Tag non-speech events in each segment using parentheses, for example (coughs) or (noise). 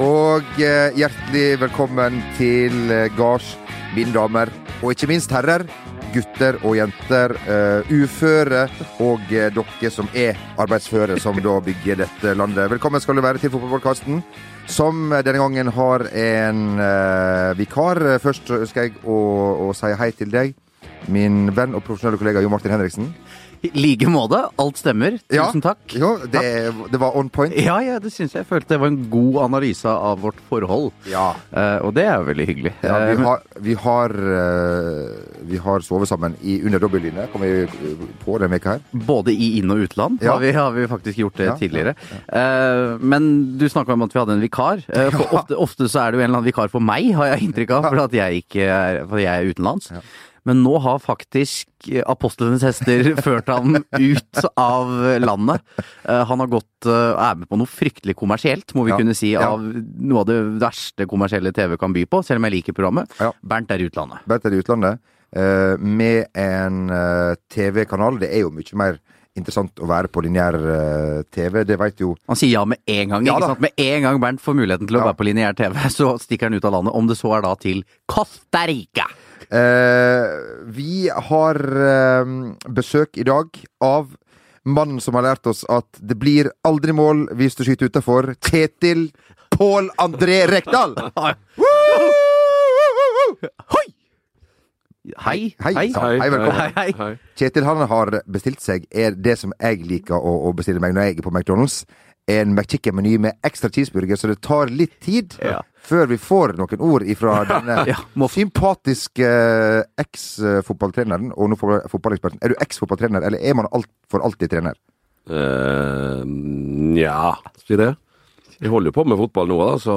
og eh, hjertelig velkommen til eh, gards, mine damer, og ikke minst herrer. Gutter og jenter, eh, uføre og dere som er arbeidsføre, som da bygger dette landet. Velkommen skal du være til fotballpodkasten, som denne gangen har en vikar. Først ønsker jeg å, å si hei til deg, min venn og profesjonelle kollega Jo Martin Henriksen. I like måte. Alt stemmer. Ja. Tusen takk. Jo, det, det var on point. Ja, ja, det syns jeg. Jeg følte det var en god analyse av vårt forhold. Ja. Uh, og det er jo veldig hyggelig. Ja, Eh, vi men- har, vi har, uh, vi har sovet sammen i under dobbeltlinje, kom vi på denne veka her. Både i inn- og utland Ja. har, vi, har vi faktisk gjort det tidligere. Uh, men du snakka om at vi hadde en vikar. Eh, (laughs) for ofte, ofte så er det jo en eller annen vikar for meg, har jeg inntrykk av, fordi jeg ikke er, fordi jeg er utenlands. Men nå har faktisk eh, apostlenes hester (laughs) ført ham ut av landet. Eh, Han har gått eh, er med på noe fryktelig kommersielt, må vi Ja. kunne si, av noe av det verste kommersielle TV kan by på, selv om jeg liker programmet. Ja. Bernt er i utlandet. Bernt er i utlandet. med en TV-kanal. Det er jo mye mer interessant å være på lineær TV. Det vet jo Han sier ja med en gang. Ja? Med en gang Bernt får muligheten til å Ja. være på lineær TV, (laughs) så stikker han ut av landet. Om det så er da til Costa Rica. Eh, vi har eh, besøk i dag av mannen som har lært oss at det blir aldri mål hvis du skyter utafor. Kjetil Pål André Rekdal! (laughs) Hoi! Hei. Hei, Hei. Hei, velkommen. Hei. Kjetil han har bestilt seg er det som jeg liker å, å bestille meg når jeg er på McDonald's. En McChicken-meny med ekstra cheeseburger, så det tar litt tid Ja. før vi får noen ord ifra (laughs) denne Ja, sympatiske eh, eks-fotballtreneren og nå fotballeksperten. Er du eks-fotballtrener, eller er man alt, for alltid trener? Nja, uh, si det. Jeg holder jo på med fotball nå, da, så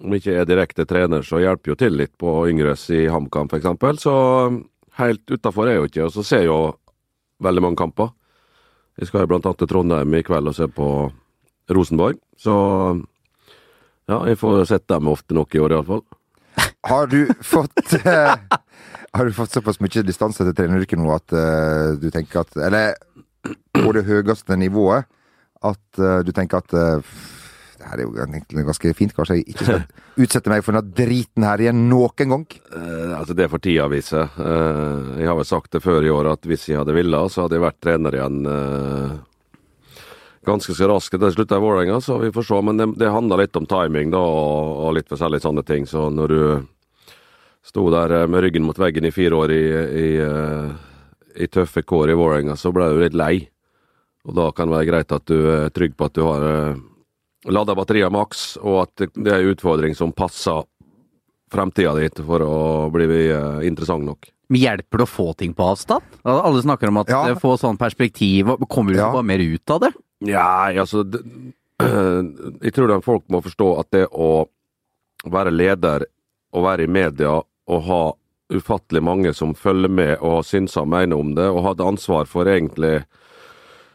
om jeg ikke er direkte trener, så hjelper jo til litt på yngres i HamKam f.eks. Så eh, helt utafor er jeg jo ikke, og så ser jeg jo veldig mange kamper. Jeg skal jo blant annet til Trondheim i kveld og se på Rosenborg, så ja, jeg får sett dem ofte nok i år iallfall. Har du fått (laughs) eh, Har du fått såpass mye distanse til treneryrket nå at eh, du tenker at Eller på det høyeste nivået at eh, du tenker at det her er jo egentlig ganske fint, kanskje jeg ikke skal (laughs) utsette meg for denne driten her igjen noen gang. Eh, altså Det får tida vise. Eh, jeg har vel sagt det før i år at hvis jeg hadde villet, så hadde jeg vært trener igjen eh, ganske så raskt etter slutta i Vålerenga, så vi får se. Men det, det handler litt om timing da, og, og litt forskjellige sånne ting. Så når du sto der eh, med ryggen mot veggen i fire år i, i, eh, i tøffe kår i Vålerenga, så ble du litt lei. Og da kan det være greit at du er trygg på at du har uh, lada batterier maks, og at det, er en utfordring som passer fremtida di for å bli eh, interessant nok. Men hjelper det å få ting på avstand? Alle snakker om at Ja. få sånn perspektiv, kommer du Ja. bare mer ut av det? Ja, altså det, (clears throat) Jeg tror folk må forstå at det å være leder og være i media og ha ufattelig mange som følger med og synser og mener om det, og hadde ansvar for egentlig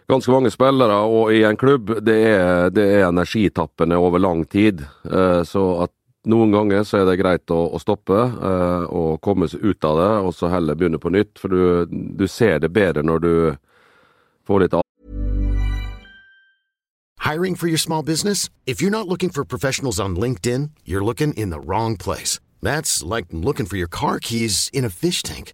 ganske mange spillere og i en klubb, det er, det er energitappende over lang tid. Eh, Så at noen ganger så er det greit å, å stoppe eh, og komme seg ut av det, og så heller begynne på nytt. For du, du ser det bedre når du får litt Hiring for your small business? If you're not looking for professionals on LinkedIn, you're looking in the wrong place. That's like looking for your car keys in a fish tank.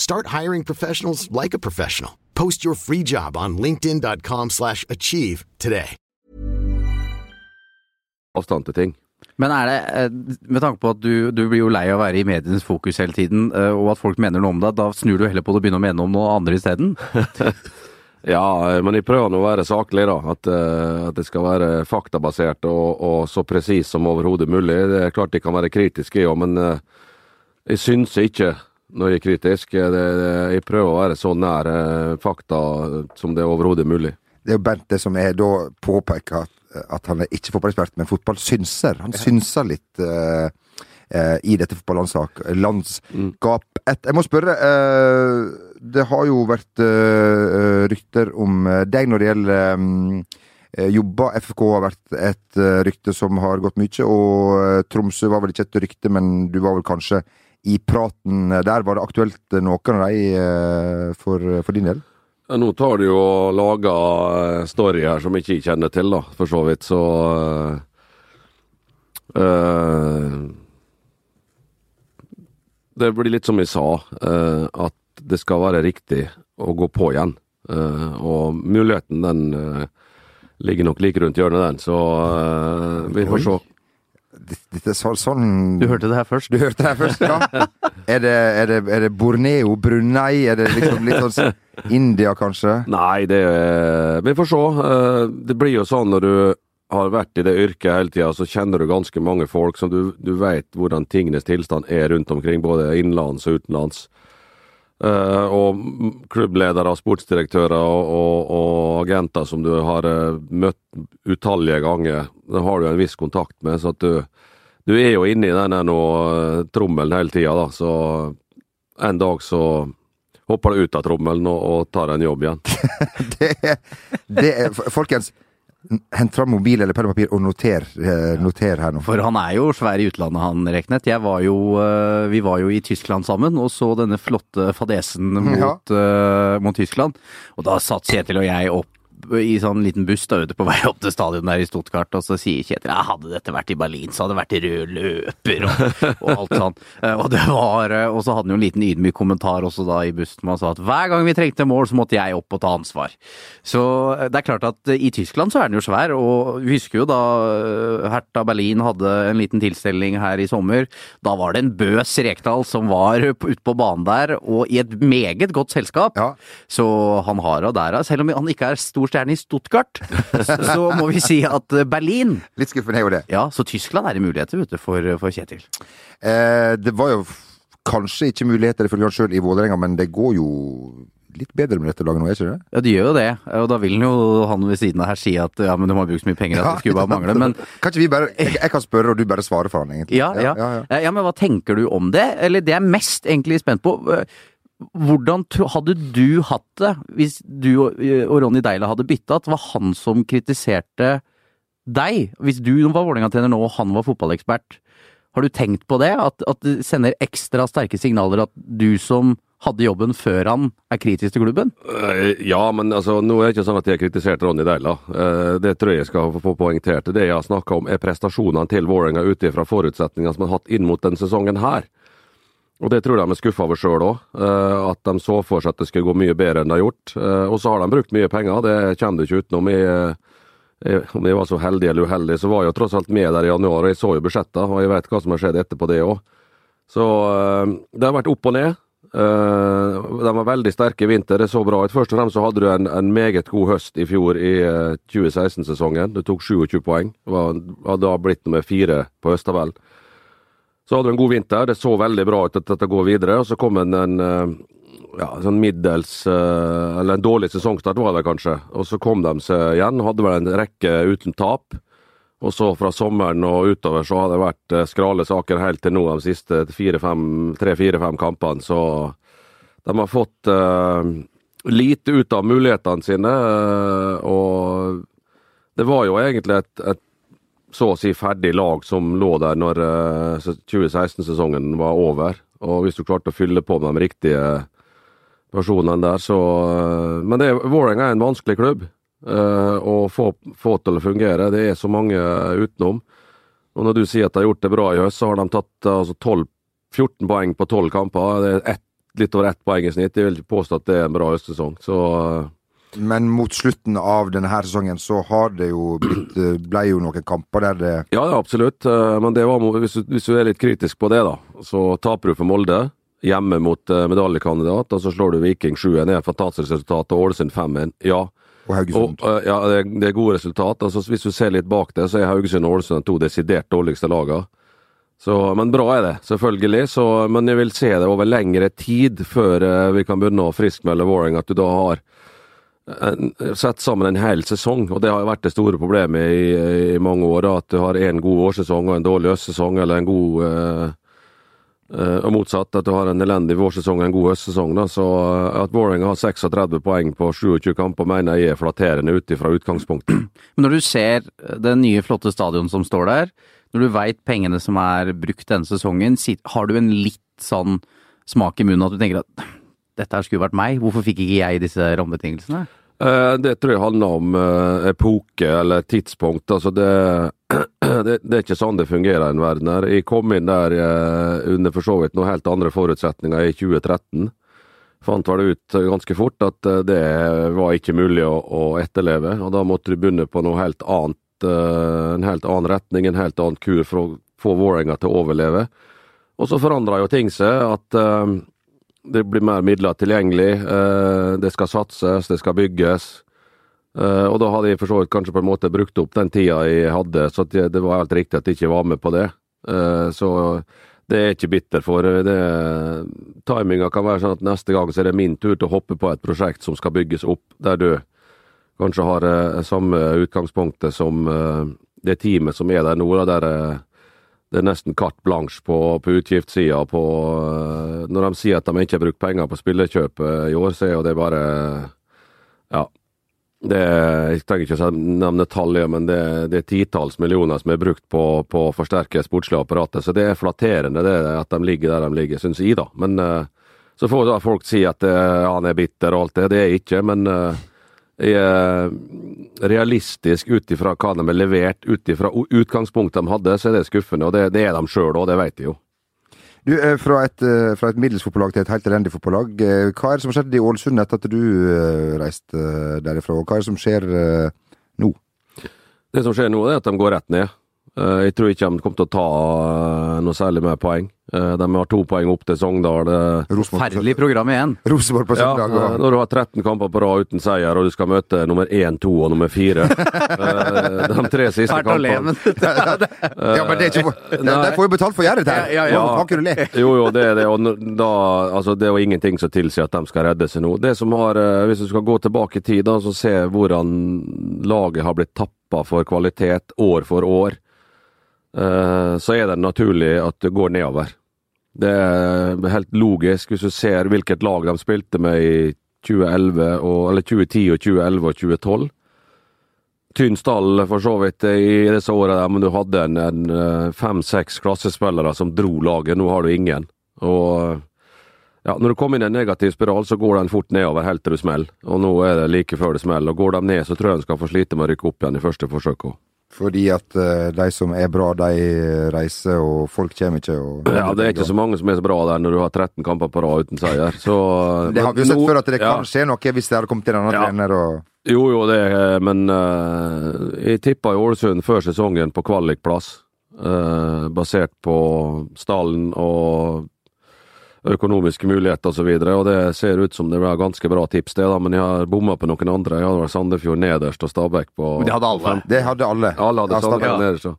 Start hiring professionals like a professional. Post your free job on linkedin.com/achieve slash achieve today. avstand til ting. Men er det, eh, med tanke på at du, du blir jo lei av å være i medienes fokus hele tiden, eh, og at folk mener noe om deg, da snur du heller på det og begynner å mene om noe andre isteden? (laughs) Ja, eh, men jeg prøver nå å være saklig, da. At, at det skal være faktabasert og, og så presis som overhodet mulig. Det er klart de kan være kritiske, jo, men jeg syns ikke når jeg er kritisk. Det, det, jeg prøver å være så nær eh, fakta som det er overhodet mulig. Det er jo Bente det som er da påpeker at, at han er ikke fotballekspert, men fotballsynser. Han synser litt uh, uh, i dette fotballandskap. Et, jeg må spørre, uh, det har jo vært rykter om deg når det gjelder um, jobba. FFK har vært et rykte som har gått mye, og Tromsø var vel ikke et rykte, men du var vel kanskje i praten der. Var det aktuelt noen av de eh, for, for din del? Nå tar du jo og lager eh, story her som ikke jeg kjenner til, da, for så vidt, så uh, uh, Det blir litt som jeg sa, uh, at det skal være riktig å gå på igjen. Og muligheten, den ligger nok like rundt hjørnet, den, så vi får se. Dette så, sånn Du hørte det her først. Du hørte det her først, ja? (laughs) er, det, er, det, er det Borneo, Brunei? Er det liksom litt sånn India, kanskje? Nei, det er Vi får se. Eh, Det blir jo sånn når du har vært i det yrket hele tida, så kjenner du ganske mange folk som du, du vet hvordan tingenes tilstand er rundt omkring, både innenlands og utenlands. Eh, og klubbledere, sportsdirektører og, og, agenter som du har eh, møtt utallige ganger. Det har du en viss kontakt med, så at du, du er jo inne i den der nå, eh, trommelen hele tida, da. Så en dag så hopper du ut av trommelen og, og tar en jobb igjen. (laughs) Det, er- det er Folkens, hent fram mobil eller penn og papir og noter, eh, noter her nå. For han er jo svær i utlandet, han Reknet. Jeg var jo, eh, vi var jo i Tyskland sammen og så denne flotte fadesen mot, eh, mot Tyskland. Og da satt Kjetil og jeg opp i sånn liten buss da ute på vei opp til stadion der i Stuttgart, og så sier Kjetil ja, hadde dette vært i Berlin, så hadde det vært i rød løper og, og alt sånn. (laughs) Eh, Og det var, eh, og så hadde han jo en liten ydmyk kommentar også da i bussen, hvor han sa at hver gang vi trengte mål, så måtte jeg opp og ta ansvar. Så eh, det er klart at i Tyskland så er den jo svær, og vi husker jo da Hertha Berlin hadde en liten tilstelning her i sommer. Da var det en Bøs Rekdal som var ute på banen der, og i et meget godt selskap. Ja. Så han har og der, selv om han ikke er stor stjerne i Stuttgart, så må vi si at eh, Berlin Litt skuffende er jo det. Ja, så Tyskland er det muligheter vet du, for, for Kjetil. Eh, det var jo kanskje ikke muligheter ifølge han sjøl i Vålerenga, men det går jo litt bedre med dette laget nå, er ikke det? Ja, de gjør jo det, og da vil jo han ved siden av her si at ja, men de har brukt så mye penger at det skulle bare mangle. Men (laughs) Kan ikke vi bare Jeg, jeg kan spørre, og du bare svarer for han, egentlig. ja, ja. ja, ja. Ja, men hva tenker du om det? Eller det jeg er mest egentlig spent på. Hvordan hadde du hatt det hvis du og Ronny Deila hadde bytta? At det var han som kritiserte deg? Hvis du var Vålerenga-trener nå og han var fotballekspert, har du tenkt på det? At, at det sender ekstra sterke signaler at du som hadde jobben før han, er kritisk til klubben? Eh, Ja, men altså, nå er det ikke sånn at jeg har kritisert Ronny Deila. Eh, Det tror jeg jeg skal få poengtert. Det jeg har snakka om, er prestasjonene til Vålerenga ut ifra forutsetningene som de har hatt inn mot denne sesongen her. Og det tror jeg de er skuffa over sjøl òg. At de så for seg at det skulle gå mye bedre enn det har gjort. Eh, Og så har de brukt mye penger, det kommer du ikke utenom. Jeg, jeg, om jeg var så heldig eller uheldig, så var jeg jo tross alt med der i januar, og jeg så jo budsjettene, og jeg vet hva som har skjedd etterpå det òg. Så eh, det har vært opp og ned. Eh, de var veldig sterke i vinter, det så bra ut. Først og fremst så hadde du en, en meget god høst i fjor i eh, 2016-sesongen. Du tok 27 poeng. og da blitt nummer fire på høsttabellen. Så hadde vi en god vinter, det så veldig bra ut at dette går videre. Og så kom en, en eh, ja, sånn middels eh, Eller en dårlig sesongstart, var det kanskje. Og så kom de seg igjen, hadde vel en rekke uten tap. Og så fra sommeren og utover så har det vært eh, skrale saker helt til nå de siste tre-fire-fem kampene. Så de har fått uh, lite ut av mulighetene sine. Og det var jo egentlig et, et, så å si ferdig lag som lå der når uh, 2016-sesongen var over. Og hvis du klarte å fylle på med de riktige personene der, så Men det, Vålerenga er en vanskelig klubb å eh, få, få, til å fungere. Det er så mange utenom. Og når du sier at de har gjort det bra i høst, så har de tatt altså, 12, 14 poeng på 12 kamper. Det er ett, litt over ett poeng i snitt. Jeg vil ikke påstå at det er en bra høstsesong. Så eh, men mot slutten av denne her sesongen så har det jo blitt, eh, ble jo noen kamper der det Ja, absolutt. Men det var, hvis, du, hvis du er litt kritisk på det, da, så taper du for Molde. Hjemme mot medaljekandidat, og så slår du Viking 7-1. Det er et fantastisk resultat. Og Ålesund 5-1. Ja, og Haugesund. Og, ja, det, det, er gode resultat. Altså, hvis du ser litt bak det, så er Haugesund og Ålesund de to desidert dårligste lagene. Så, men bra er det, selvfølgelig. Så, men jeg vil se det over lengre tid før vi kan begynne å friskmelde Warring, At du da har en, sett sammen en hel sesong. Og det har vært det store problemet i, i mange år. At du har en god årssesong og en dårlig høstsesong, eller en god uh, Uh, og motsatt, at du har en elendig vårsesong og en god høstsesong. Da. Så uh, at Vålerenga har 36 poeng på 27 kamper, mener jeg er flatterende ut fra utgangspunktet. (clears throat) Men når du ser det nye, flotte stadion som står der, når du veit pengene som er brukt denne sesongen, har du en litt sånn smak i munnen at du tenker at dette skulle vært meg, hvorfor fikk ikke jeg disse rammebetingelsene? Uh, det tror jeg handler om epoke eller tidspunkt. Altså det (clears throat) det, det, er ikke sånn det fungerer i en verden her. Jeg kom inn der eh, under for så vidt noen helt andre forutsetninger i 2013. Fant vel ut ganske fort at eh, det var ikke mulig å, å, etterleve, og da måtte du begynne på noe helt annet, eh, en helt annen retning, en helt annen kur for å få Vålerenga til å overleve. Og så forandra jo ting seg, at eh, det blir mer midler tilgjengelig, eh, det skal satses, det skal bygges. Uh, og da hadde jeg for så vidt kanskje på en måte brukt opp den tida jeg hadde, så det, var helt riktig at jeg ikke var med på det. Uh, så det er jeg ikke bitter for. Det, timinga kan være sånn at neste gang så er det min tur til å hoppe på et prosjekt som skal bygges opp, der du kanskje har samme utgangspunktet som det teamet som er der nå, der det er nesten carte blanche på, på utgiftssida. Når de sier at de ikke har brukt penger på spillekjøp i år, så er jo det bare Ja det, jeg trenger ikke å nevne tallet, men det, det, er titalls millioner som er brukt på, på å forsterke sportslige apparatet. Så det er flatterende det at de ligger der de ligger, syns jeg, da. Men uh, så får da folk si at uh, han er bitter og alt det. Det er jeg ikke. Men er realistisk ut ifra hva de har levert, ut ifra utgangspunktet de hadde, så er det skuffende. Og det, det er de sjøl òg, det vet de jo. Du, eh, fra et, eh, fra et middels fotballag til et helt elendig fotballag. Eh, hva er det som skjedde i Ålesund etter at du reiste derifra, og hva er det som skjer nå? Det som skjer nå, er at de går rett ned. Jeg tror ikke de kommer til å ta noe særlig mer poeng. Eh, de har to poeng opp til Sogndal. Forferdelig program igjen. Rosenborg på søndag. Ja, når du har 13 kamper på rad uten seier, og du skal møte nummer 1, 2 og nummer 4 (laughs) eh, De tre siste kampene (laughs) Ja, men det er ikke De får jo betalt for å gjøre dette her! Ja, ja, ja. Jo, jo, det er det. Og da, altså, det er jo ingenting som tilsier at de skal redde seg nå. Det som har, eh, Hvis du skal gå tilbake i tid, og så se hvordan laget har blitt tappa for kvalitet år for år, så er det naturlig at det går nedover. Det er helt logisk hvis du ser hvilket lag de spilte med i 2011 og, eller 2010 og 2011 og 2012. Tynn stall for så vidt i disse årene, men du hadde en, en eh, fem-seks klassespillere som dro laget. Nå har du ingen. Og ja, Når du kommer inn i en negativ spiral, så går den fort nedover helt til du smeller. Og nå er det like før det smeller. Og går de ned, så tror jeg de skal få slite med å rykke opp igjen i første forsøk òg. Fordi at uh, de som er bra, de reiser, og folk kommer ikke. Og, ja, det er ikke så mange som er så bra der når du har 13 kamper på rad uten seier. Så, (laughs) det har vi jo sett før, at det kan skje noe hvis det hadde kommet inn en annen ja. trener. og... Jo, jo, det, men uh, jeg tippa i Ålesund før sesongen på kvalikplass. Uh, basert på stallen og økonomiske muligheter osv. Og, så og det ser ut som det var ganske bra tips, det, da, men jeg har bomma på noen andre. Jeg hadde vel Sandefjord nederst og Stabæk på Men det hadde alle. Det hadde alle. Alle hadde Ja, nederst. så-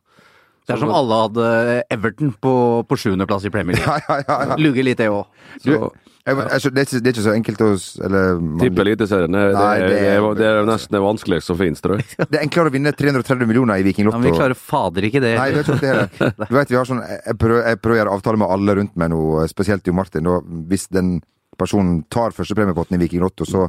Det er som alle hadde Everton på, på sjuendeplass i Premier League. Ja, ja, ja, ja. Lugger litt, det òg. Jeg, altså, det, er ikke, det er ikke så enkelt å eller, man, Tippe Eliteserien, det, det, Nei, det det, er- er- det er nesten det vanskeligste som finnes, tror jeg. (laughs) Det er enklere å vinne 330 millioner i Viking Lotto. Men vi klarer fader ikke det. Nei, vet du, det. (laughs) Du vet, vi har sånn, jeg prøver, jeg prøver å gjøre avtale med alle rundt meg nå, spesielt Jo Martin. Da, hvis den personen tar førstepremiepotten i Viking Lotto, så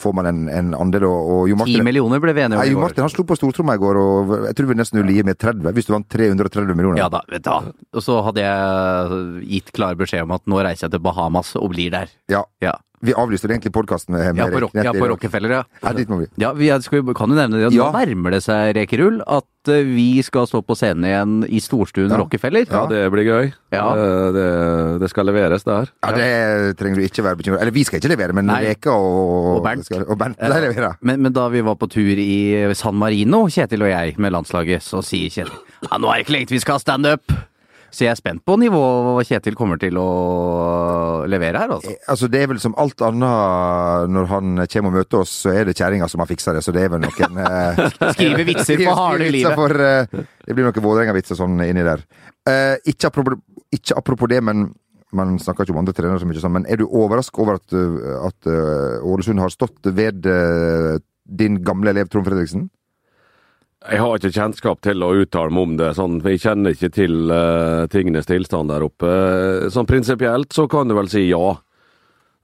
får man en, en andel. Og, og Jo Martin, 10 millioner ble vi enige om i i Jo går. Martin han slo på stortromma i går, og jeg tror vi nesten ville gi med 30 hvis du vant 330 millioner. Ja da, vet hva. Og så hadde jeg gitt klar beskjed om at nå reiser jeg til Bahamas og blir der. Ja. Ja, Vi avlyste egentlig podkasten med, med ja, på, Rock, ja på Rockefeller, ja. Ja, dit må vi. Ja, vi skal, kan jo nevne det. Ja. Nå nærmer det seg, Rekerull, at eh, vi skal stå på scenen igjen i storstuen Ja. Rockefeller. Ja, det blir gøy. Ja. Det, det, det skal leveres, det her. Ja, Det trenger du ikke være bekymra Eller vi skal ikke levere, men Nei. Reka og, Og Bernt. Skal, og Bernt ja. leverer. Men, men da vi var på tur i San Marino, Kjetil og jeg, med landslaget, så sier Kjetil ja, nå er det ikke lenge til vi skal ha standup. Så jeg er spent på nivået Kjetil kommer til å levere her, altså. Altså, det er vel som alt annet når han kommer og møter oss, så er det kjerringa som har fiksa det, så det er vel noen eh, (laughs) Skriver vitser på (laughs) harde livet. For, eh, det blir noen Vålerenga-vitser sånn inni der. Eh, ikke, apropos, ikke apropos det, men man snakker ikke om andre trenere så mye sånn, men er du overrasket over at, uh, at uh, Ålesund har stått ved uh, din gamle elev Trond Fredriksen? Jeg har ikke kjennskap til å uttale meg om det, sånn, jeg kjenner ikke til uh, tingenes tilstand der oppe. Sånn prinsipielt så kan du vel si ja.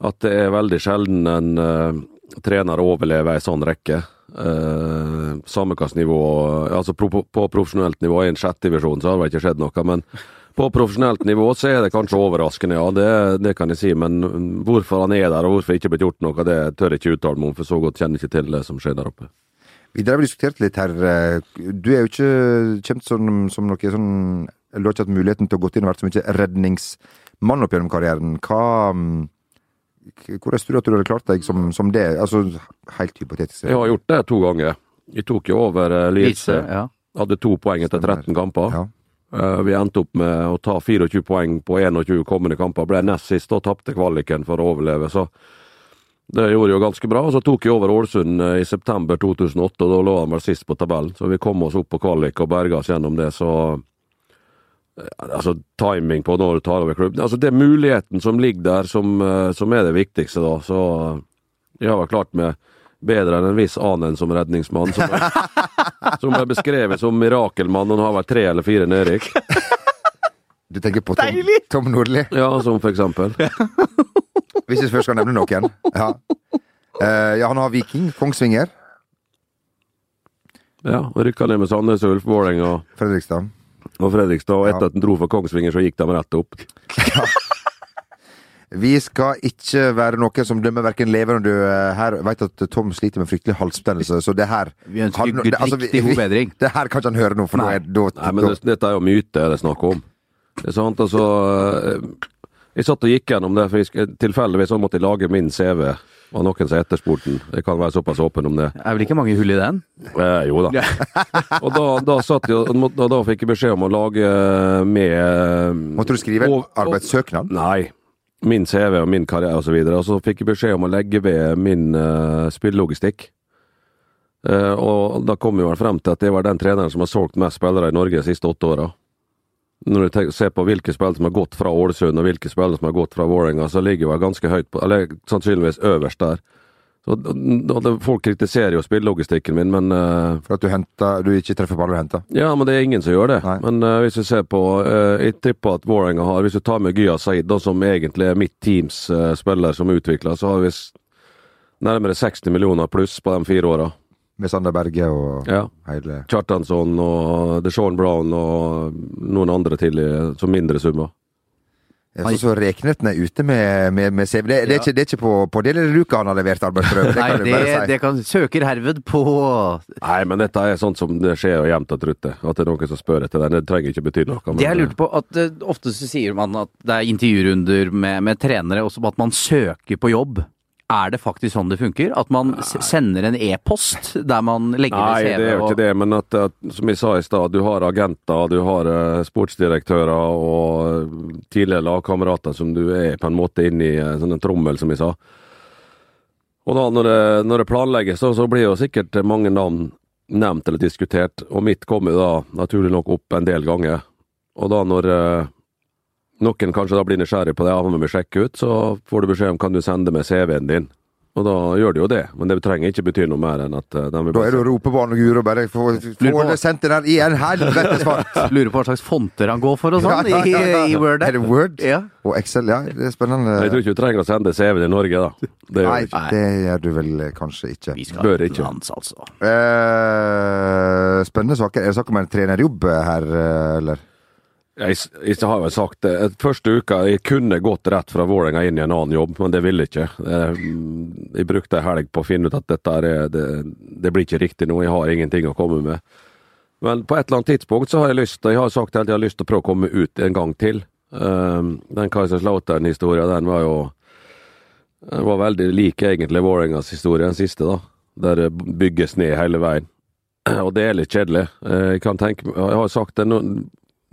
At det er veldig sjelden en uh, trener overlever ei sånn rekke. Uh, samme hvilket nivå Altså på, på profesjonelt nivå, i en sjettedivisjon, så har det ikke skjedd noe. Men på profesjonelt nivå så er det kanskje overraskende, ja. Det, det kan jeg si. Men mm, hvorfor han er der, og hvorfor ikke blitt gjort noe, det tør jeg ikke uttale meg om, for så godt kjenner jeg ikke til det som skjer der oppe. Vi drev og diskuterte litt her. eh, Du er jo ikke kjent som, som noe sånn Du har ikke hatt muligheten til å gå inn og vært så mye redningsmann opp gjennom karrieren. Hva mm, Hvordan tror du at du hadde klart deg som, som det? Altså helt hypotetisk. Jeg har gjort det to ganger. Jeg tok jo over Lise, Ja. Hadde to poeng etter 13 kamper. Ja. Eh, vi endte opp med å ta 24 poeng på 21 kommende kamper. Ble nest sist og tapte kvaliken for å overleve. Så det gjorde jo ganske bra. Og så tok jeg over Ålesund eh, i september 2008, og da lå han vel sist på tabellen. Så vi kom oss opp på kvalik og berga oss gjennom det. Så eh, altså timing på når du tar over klubben Altså Det er muligheten som ligger der, som, eh, som er det viktigste, da. Så jeg har vel klart meg bedre enn en viss annen som redningsmann. Som, (laughs) som er beskrevet som mirakelmann, og han har vel tre eller fire nedrykk. Du tenker på Tom, Tom Nordli? Ja, som for eksempel. (laughs) Hvis jeg først skal nevne noen. Ja. Eh, ja, han har Viking, Kongsvinger, Ja, og Rykka ned med Sandnes Ulf, Vålerenga og Fredrikstad. og Fredrikstad. Og etter Ja. at han dro for Kongsvinger, så gikk de rett opp. Vi skal ikke være noen som dømmer verken levende du døde her. Veit vet at Tom sliter med fryktelig halsbetennelse, så det her Vi ønsker Han- det- altså, vi- riktig god. Det her kan ikke han høre nå, for nå. er da, Nei, men dette er jo myte det er snakk om. Det er sant, altså eh, Jeg satt og gikk gjennom det, for jeg tilfeldigvis så måtte jeg lage min CV. Var noen som etterspurte den. Jeg kan være såpass åpen om det. Det er vel ikke mange hull i den? Eh, jo da. (laughs) og da, da satt jeg da, da fikk jeg beskjed om å lage med Måtte du skrive og- og- arbeidssøknad? Nei. Min CV og min karriere osv. Og, så og så fikk jeg beskjed om å legge ved min uh, spillelogistikk. Uh, og da kom vi vel frem til at det var den treneren som har solgt mest spillere i Norge de siste åtte åra. Når du ser på hvilke spill som har gått fra Ålesund og hvilke spill som har gått fra Vålerenga, så ligger jeg ganske høyt på, eller sannsynligvis øverst der. Så, folk kritiserer jo spillelogistikken min, men uh, For at du, henter, du ikke treffer baller du henter? ja, men det er ingen som gjør det. Nei. Men uh, hvis du ser på uh, Jeg tipper at Vålerenga har Hvis du tar med Gya Said, da, som egentlig er mitt teams spiller som utvikler, så har vi nærmere 60 millioner pluss på de fire åra. Med Sander Berge og Ja. hele Kjartansson og DeShaun Brown og noen andre til som mindre summer. Så, så Rekneten er ute med, med, med CV. Det, det, er ikke, det er ikke på, på Deleruka han har levert arbeidsprøve. Det Nei, kan du det, si. det kan søker herved på Nei, men dette er sånt som det skjer og jevnt og trutt. At det er noen som spør etter den. Det trenger ikke bety noe. men- Det jeg lurte på, at uh, ofte så sier man at det er intervjurunder med, med trenere, også på at man søker på jobb. Er det faktisk sånn det funker? At man sender en e-post der man legger Nei, CV? det er jo ikke det, men at, at, som jeg sa i stad, du har agenter, du har uh, sportsdirektører og eh, tidligere lagkamerater som du er på en måte inne i uh, sånn en trommel, som jeg sa. Og da når det, når det planlegges, så, så blir jo sikkert mange navn nevnt eller diskutert, og mitt kommer da naturlig nok opp en del ganger. Og da når eh, noen kanskje da blir nysgjerrig på det, ja, men vi sjekke ut, så får du beskjed om kan du sende med CV-en din. Og da gjør de jo det, men det trenger ikke bety noe mer enn at de vil Da er det å rope på og Guro og bare få, det sendt inn her i en helvetes fart! (laughs) Lurer på hva slags fonter han går for og sånn Ja, ja, ja, ja. i, i Word. Er det Word? Ja. Og Excel, ja. Det er spennende. Jeg tror ikke du trenger å sende CV-en i Norge, da. Det gjør Nei, du ikke. det gjør du vel eh, kanskje ikke. Vi skal Bør ikke. Lands, altså. Eh, spennende saker. Er det snakk om en trenerjobb her, eh, eller? Jeg, jeg har vel sagt det. Første uka jeg kunne gått rett fra Vålerenga inn i en annen jobb, men det ville ikke. Jeg, jeg brukte en helg på å finne ut at dette er, det, det blir ikke riktig nå. Jeg har ingenting å komme med. Men på et eller annet tidspunkt så har jeg lyst Jeg har sagt at jeg har lyst til å prøve å komme ut en gang til. Um, den Kaiserslautern-historia, den var jo Den var veldig lik egentlig Vålerengas historie, den siste, da. Der det bygges ned hele veien. (clears throat) Og det er litt kjedelig. Eh, Jeg kan tenke Jeg har sagt det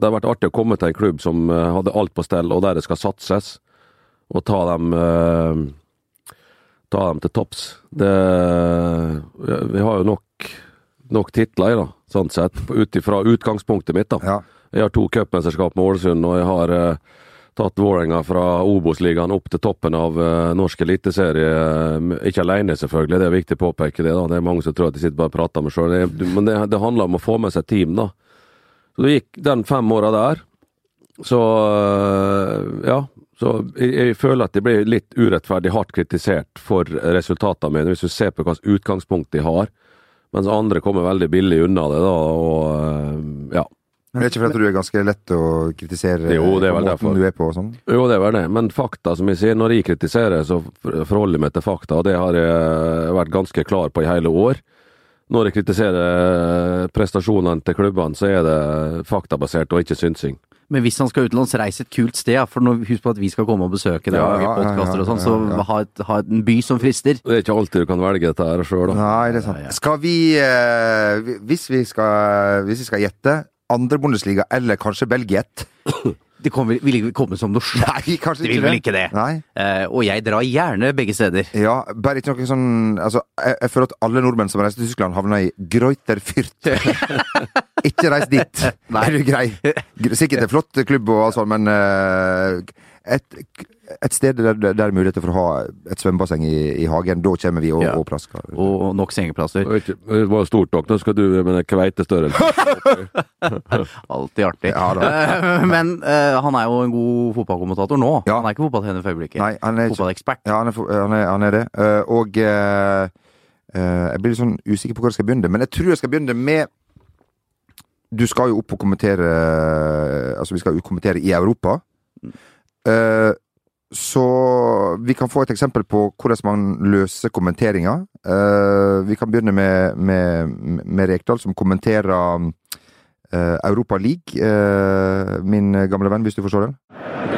det har vært artig å komme til en klubb som eh, hadde alt på stell, og der det skal satses, og ta dem eh, ta dem til topps. Det Vi har jo nok, nok titler, da, sånn sett, ut ifra utgangspunktet mitt. da. Ja. Jeg har to cupmesterskap med Ålesund, og jeg har eh, tatt Vålerenga fra Obos-ligaen opp til toppen av uh, norsk eliteserie. eh, Ikke alene, selvfølgelig, det er viktig å påpeke det. da. Det er mange som tror at de sitter bare og prater med sjøl. Men det, det handler om å få med seg team, da. Så det gikk den fem åra der. Så øh, ja. Så jeg, jeg føler at jeg blir litt urettferdig hardt kritisert for resultatene mine, hvis du ser på hvilket utgangspunkt de har. Mens andre kommer veldig billig unna det, da, og øh, ja. Men det er ikke fordi du er ganske lett å kritisere Jo, det er vel måten derfor. du er på og sånn? Jo, det er vel det. Men fakta, som jeg sier, når jeg kritiserer, så forholder jeg meg til fakta, og det har jeg vært ganske klar på i hele år. Når jeg kritiserer prestasjonene til klubbene, så er det faktabasert og ikke synsing. Men hvis han skal utenlands, reis et kult sted. ja, For husk på at vi skal komme og besøke deg Ja, og lage ja, ja, podkaster og sånn, så ha, et, ha en by som frister. Det er ikke alltid du kan velge dette her sjøl, da. Nei, det er sant. Skal vi, eh, hvis vi skal, hvis vi skal gjette, andre Bundesliga eller kanskje Belgiet? (coughs) Det kommer, vil ikke komme som noe sjokk. Nei, kanskje Det vil vel ikke det. Eh, og jeg drar gjerne begge steder. Ja, bare ikke noe sånn Altså, jeg, jeg føler at alle nordmenn som reiser til Tyskland, havner i Greuterfürt. (laughs) Ikke reis dit. Nei, er du grei? Sikkert en flott klubb og alt sånt, men uh, et, et sted der, der det er muligheter for å ha et svømmebasseng i, i hagen, da kommer vi og, Ja. og plasker. Og nok sengeplasser. Det var ikke- Det var stort nok. Nå skal du med den kveitestørrelsen. (laughs) Alltid artig. Ja, (laughs) Men uh, han er jo en god fotballkommentator nå. Ja. Han er ikke fotballtrener for øyeblikket. Nei, han er Fotballekspert. Ja, han er, han er, han er det. Uh, og eh, eh, jeg blir litt sånn usikker på hvor jeg skal begynne, men jeg tror jeg skal begynne med Du skal jo opp og kommentere Altså, vi skal jo kommentere i Europa. Eh, så vi kan få et eksempel på hvordan man løser kommenteringer. Uh, vi kan begynne med, med, med Rekdal, som kommenterer uh, Europa League. Uh, min gamle venn, hvis du forstår den?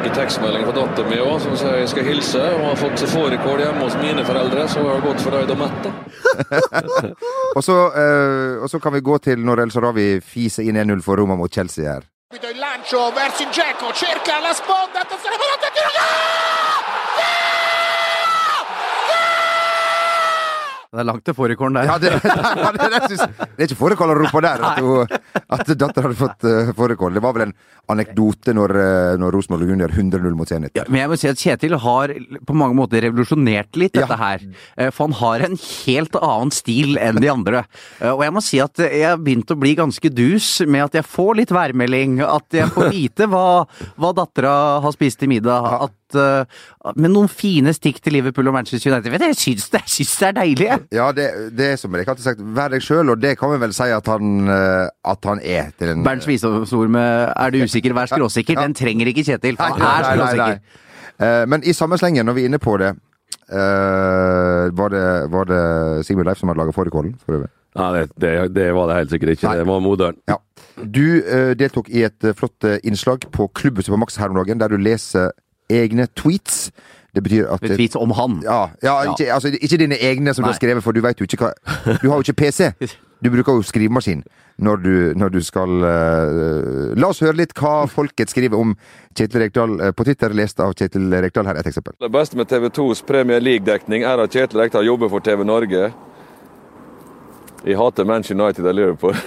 Fikk tekstmelding fra datteren min også, som sier jeg skal hilse. Og har fått fårikål hjemme hos mine foreldre, så jeg har gått fornøyd og mett. (laughs) Og så, eh, og så kan vi gå til når El Sharawi fiser inn 1-0 for Roma mot Chelsea her. Il lancio verso Geco, cerca la sponda, attenzione, guardate, tiro, gol! Det er langt til fårikålen der. Ja, det, (laughs) det, det, det, synes- det er ikke fårikål å rope der, at, hun- at datteren hadde fått uh, fårikål. Det var vel en anekdote når, uh, når Rosenborg under 100-0 mot Zenit. Ja, men jeg må si at Kjetil har på mange måter revolusjonert litt dette Ja. her. Eh, For han har en helt annen stil enn de andre. Eh, Og jeg må si at jeg har begynt å bli ganske dus med at jeg får litt værmelding. At jeg får vite hva, hva dattera har spist til middag. At, eh, med noen fine stikk til Liverpool og Manchester United. Vet du, Jeg syns det, jeg syns det er deilig. Ja, Ja, det, det er som jeg alltid sagt, vær deg sjøl, og det kan vi vel si at han, uh, at han er. til en... Bernts visdomsord med 'er du usikker, vær skråsikker', den trenger ikke Kjetil. Han er skråsikker. Eh, men i samme slengen, når vi er inne på det eh, var, det var det Sigmund Leif som hadde laga fårikålen? For øvrig? Nei, det, det, det var det helt sikkert ikke. Nei. Det var moderen. Ja. Du uh, deltok i et eh, flott eh, innslag på Klubbhuset på Max her om dagen, der du leser egne tweets. Det betyr at Tweets om han. Ja, ja, Ja. Ikke, altså, ikke dine egne som du har skrevet, for du veit jo ikke hva Du har jo ikke PC. (laughs) Du bruker jo skrivemaskin når du, når du skal uh, La oss høre litt hva folket skriver om Kjetil Rekdal uh, på Twitter, lest av Kjetil Rekdal. Her er et eksempel. Det beste med TV 2s Premier League-dekning er at Kjetil Rekdal jobber for TV Norge. Jeg hater Manchester United og Liverpool. (laughs)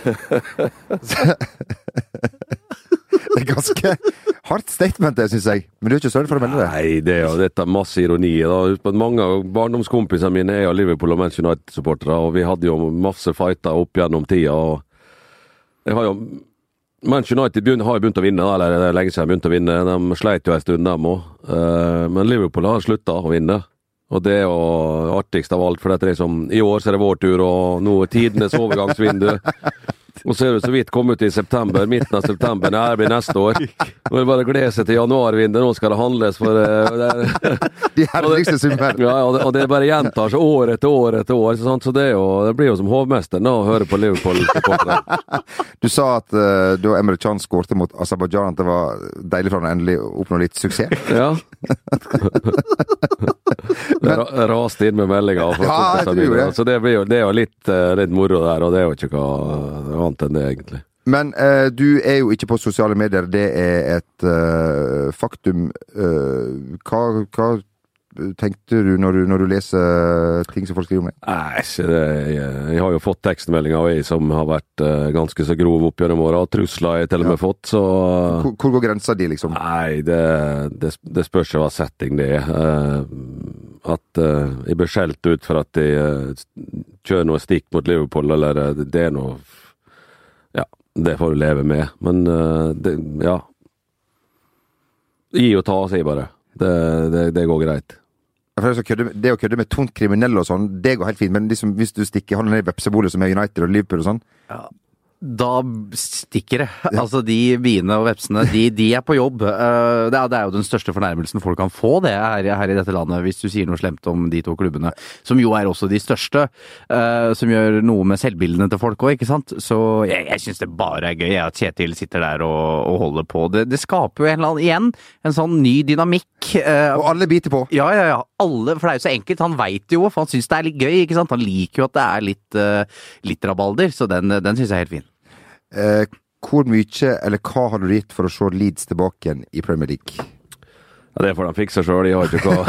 (laughs) Det er ganske hardt statement, det syns jeg. Men du er ikke søren for å melde det? Nei, det er jo dette masse ironi. da. Mange av barndomskompisene mine er jo Liverpool og Manchester United-supportere, og vi hadde jo masse fighter opp gjennom tida. og jeg har jo Manchester United begynner, har jo begynt å vinne, eller det er lenge siden de begynte å vinne. De sleit jo en stund, dem òg. Men Liverpool har slutta å vinne. Og det er jo artigst av alt, for dette er liksom, i år så er det vår tur, og nå er tidenes overgangsvindu. (laughs) Og så er det så vidt kommet ut i september, midten av september. Nei, det blir neste år. Nå er det bare å glede seg til januarvinduet, nå skal det handles for eh, det er, (laughs) De herligste summer. ja, og det, og det bare gjentar seg år etter år etter år. Så, så det, jo, det blir jo som hovmesteren å høre på Liverpool-supportere. (laughs) Du sa at uh, da Emre Can skårte mot Aserbajdsjan, at det var deilig for han å endelig oppnå litt suksess. Ja. Det raste inn med meldinger. Ja. Så det, blir jo, det er jo litt, eh, litt moro der, og det er jo ikke noe annet enn det, egentlig. Men eh, du er jo ikke på sosiale medier, det er et eh, faktum. Eh, hva, hva tenkte du når, du når du leser ting som folk skriver om deg? Nei, det, jeg, jeg har jo fått tekstmeldinger av ei som har vært eh, ganske så grov opp gjennom åra. Trusler har jeg til og med fått, så Hvor, hvor går grensa di, liksom? Nei, det, det, det spørs hva setting det er. Eh, at eh, jeg blir skjelt ut for at jeg eh, kjører noe stikk mot Liverpool, eller eh, det er noe Ja, det får du leve med. Men uh, det, ja. Gi og ta, sier jeg bare. Det, det, det går greit. Det, kødde, det å kødde med tungt kriminelle og sånn, det går helt fint. Men liksom, hvis du stikker hånda ned i vepsebolet som er United og Liverpool og sånn Da stikker det. Altså, de biene og vepsene, de, de er på jobb. Eh, Det er, det er jo den største fornærmelsen folk kan få, det her, her i dette landet, hvis du sier noe slemt om de to klubbene. Som jo er også de største. eh, Som gjør noe med selvbildene til folk òg, ikke sant. Så jeg, jeg syns det bare er gøy at Kjetil sitter der og, og holder på. Det, det skaper jo en eller annen, igjen, en sånn ny dynamikk. eh, Og alle biter på! ja, ja, ja. Alle, for det er jo så enkelt. Han veit jo, for han syns det er litt gøy. ikke sant? Han liker jo at det er litt, litt rabalder, så den, den syns jeg er helt fin. Eh, hvor mye, eller hva har du gitt for å se Leeds tilbake igjen i Premier League? Ja, det får de fikse sjøl, de har ikke hva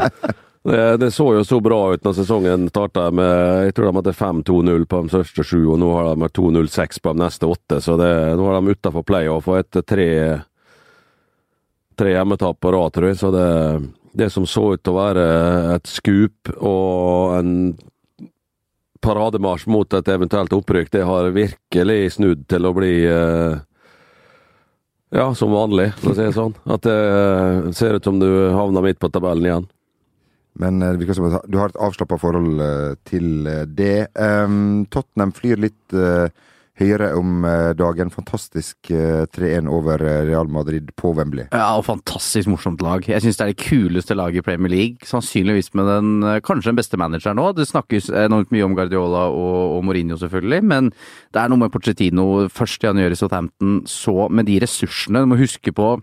(laughs) det, det så jo så bra ut når sesongen starta med Jeg tror de hadde 5-2-0 på de første sju, og nå har de 2-0-6 på de neste åtte. Så det, nå er de utafor playoff og etter tre tre hjemmetap på rad, tror jeg. Så det, det som så ut til å være et skup og en parademarsj mot et eventuelt opprykk, det har virkelig snudd til å bli eh, ja, som vanlig, for å si det sånn. At det eh, ser ut som du havner midt på tabellen igjen. Men eh, det virker som du har et avslappa forhold eh, til eh, det. Um, Tottenham flyr litt eh, høyere om eh, dagen. Fantastisk eh, 3-1 over eh, Real Madrid på Wembley. Ja, og fantastisk morsomt lag. Jeg syns det er det kuleste laget i Premier League. Sannsynligvis med den eh, kanskje den beste manageren nå. Det snakkes enormt mye om Guardiola og, og Mourinho, selvfølgelig, men det er noe med Pochettino først han gjør i Southampton, så med de ressursene. Du må huske på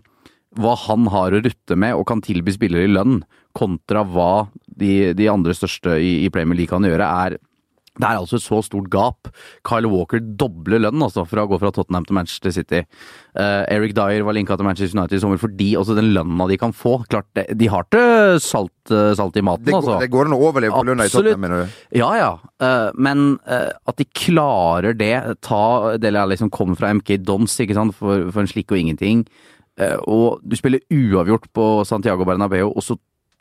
hva han har å rutte med og kan tilby spillere i lønn, kontra hva de, de andre største i, i Premier League kan gjøre, er det er altså et så stort gap. Kyle Walker dobler lønn altså, for å gå fra Tottenham til Manchester City. Uh, Eric Dyer var linka til Manchester United i sommer fordi også den lønna de kan få Klart, De har ikke salt, eh, salt i maten, Det, altså. det går an å overleve på lønna i Tottenham, mener du? Ja, ja. Uh, men uh, at de klarer det, ta Dele Alli som kommer fra MK Dons, ikke sant, for, for en slikk og ingenting. Og du spiller uavgjort på Santiago Bernabeu, og så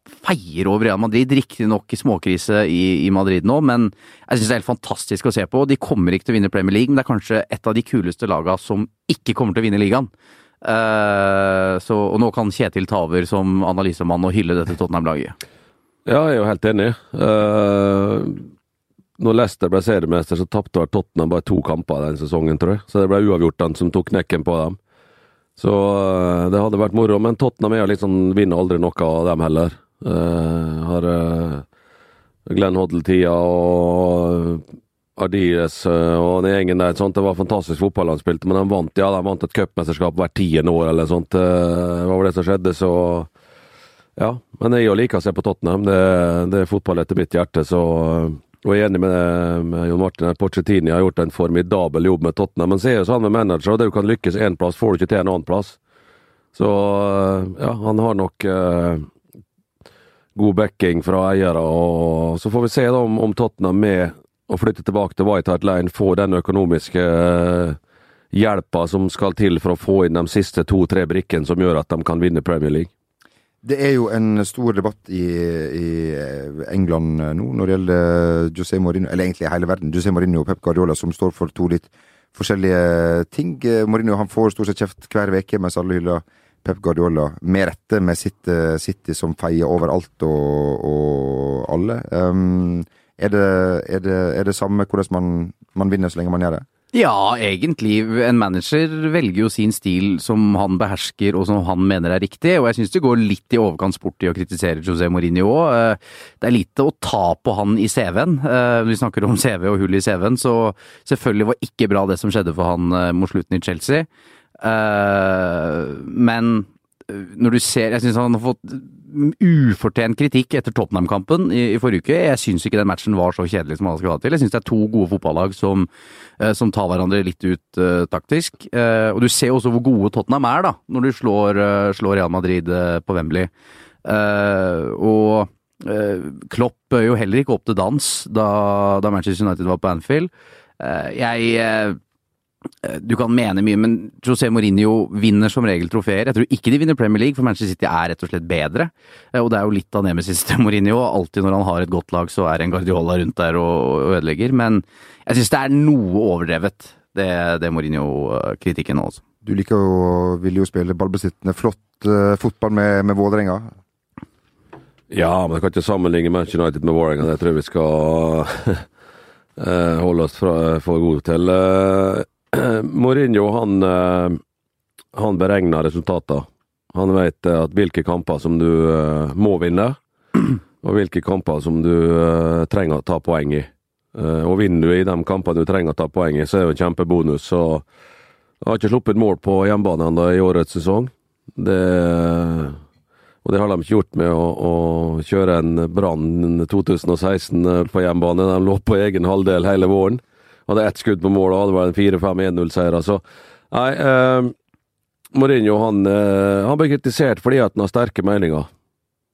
feier over Real Madrid. Riktignok småkrise i, i Madrid nå, men jeg syns det er helt fantastisk å se på. De kommer ikke til å vinne Premier League, men det er kanskje et av de kuleste laga som ikke kommer til å vinne ligaen. Uh, så, og nå kan Kjetil ta over som analysemann og hylle dette Tottenham-laget. Ja, jeg er jo helt enig. Uh, når Leicester ble seriemester, så tapte Tottenham bare to kamper den sesongen, tror jeg. Så det ble uavgjort den som tok knekken på dem. Så eh, det hadde vært moro. Men Tottenham er jo sånn, vinner aldri noe av dem heller. Eh, har uh, Glenn Hoddle-tida og Ardiles eh, og den gjengen der. Sånt. Det var fantastisk fotball han spilte, men han vant, ja, han vant et cupmesterskap hvert tiende år eller sånt. hva var det som skjedde, så Ja, men jeg liker å se på Tottenham. Det, det er fotball etter mitt hjerte, så og jeg er enig med, med Jon Martin. Pochettini har gjort en formidabel jobb med Tottenham. Men så er det sånn med manager, og det du kan lykkes én plass, får du ikke til en annen plass. Så ja, han har nok eh, god backing fra eiere. og Så får vi se om, om Tottenham med å flytte tilbake til White Hart Lane får den økonomiske eh, hjelpa som skal til for å få inn de siste to-tre brikkene som gjør at de kan vinne Premier League. Det er jo en stor debatt i, i England nå når det gjelder José Mourinho, eller egentlig hele verden. José Mourinho og Pep Guardiola, som står for to litt forskjellige ting. Mourinho han får stort sett kjeft hver uke, mens alle hyller Pep Guardiola. Med rette med sitt City som feier overalt og, og alle. Um, er, det, er, det, er det samme hvordan man, man vinner så lenge man gjør det? Ja, egentlig. En manager velger jo sin stil som han behersker og som han mener er riktig, og jeg syns det går litt i overkant sport i å kritisere José Mourinho òg. Eh, det er lite å ta på han i CV-en. Eh, vi snakker om CV og hull i CV-en, så selvfølgelig var ikke bra det som skjedde for han eh, mot slutten i Chelsea. Men når du ser Jeg syns han har fått ufortjent kritikk etter Tottenham-kampen i, i, forrige uke. Jeg syns ikke den matchen var så kjedelig som alle skulle ha til. Jeg syns det er to gode fotballag som, uh, som tar hverandre litt ut uh, taktisk. Og du ser også hvor gode Tottenham er, da, når du slår, slår Real Madrid på Wembley. og Klopp bød jo heller ikke opp til dans da, da Manchester United var på Anfield. jeg du kan mene mye, men José Mourinho vinner som regel trofeer. Jeg tror ikke de vinner Premier League, for Manchester City er rett og slett bedre. Eh, og det er jo litt av nemesis til Mourinho. Alltid når han har et godt lag, så er en Guardiola rundt der og, ødelegger. Men jeg syns det er noe overdrevet, det, det Mourinho-kritikken nå, også. Du liker jo, vil jo spille ballbesittende, flott uh, fotball med, med Vålerenga. Ja, men jeg kan ikke sammenligne Manchester United med Vålerenga. Det tror jeg vi skal uh, (laughs) holde oss fra, for gode til. (clears throat) Mourinho han, eh, han beregner resultater. Han vet eh, at hvilke kamper som du eh, må vinne, (clears throat) og hvilke kamper som du trenger å ta poeng i. Og vinner du i de kampene du trenger å ta poeng i, så er det jo en kjempebonus. Så jeg har ikke sluppet mål på hjemmebane ennå i årets sesong. Det, og det har de ikke gjort med å, å kjøre en Brann 2016 på hjemmebane. De lå på egen halvdel hele våren. Hadde ett skudd på mål, og det var en 4-5-1-0-seier. Altså, nei eh, Mourinho han, eh, han ble kritisert fordi at han har sterke meninger.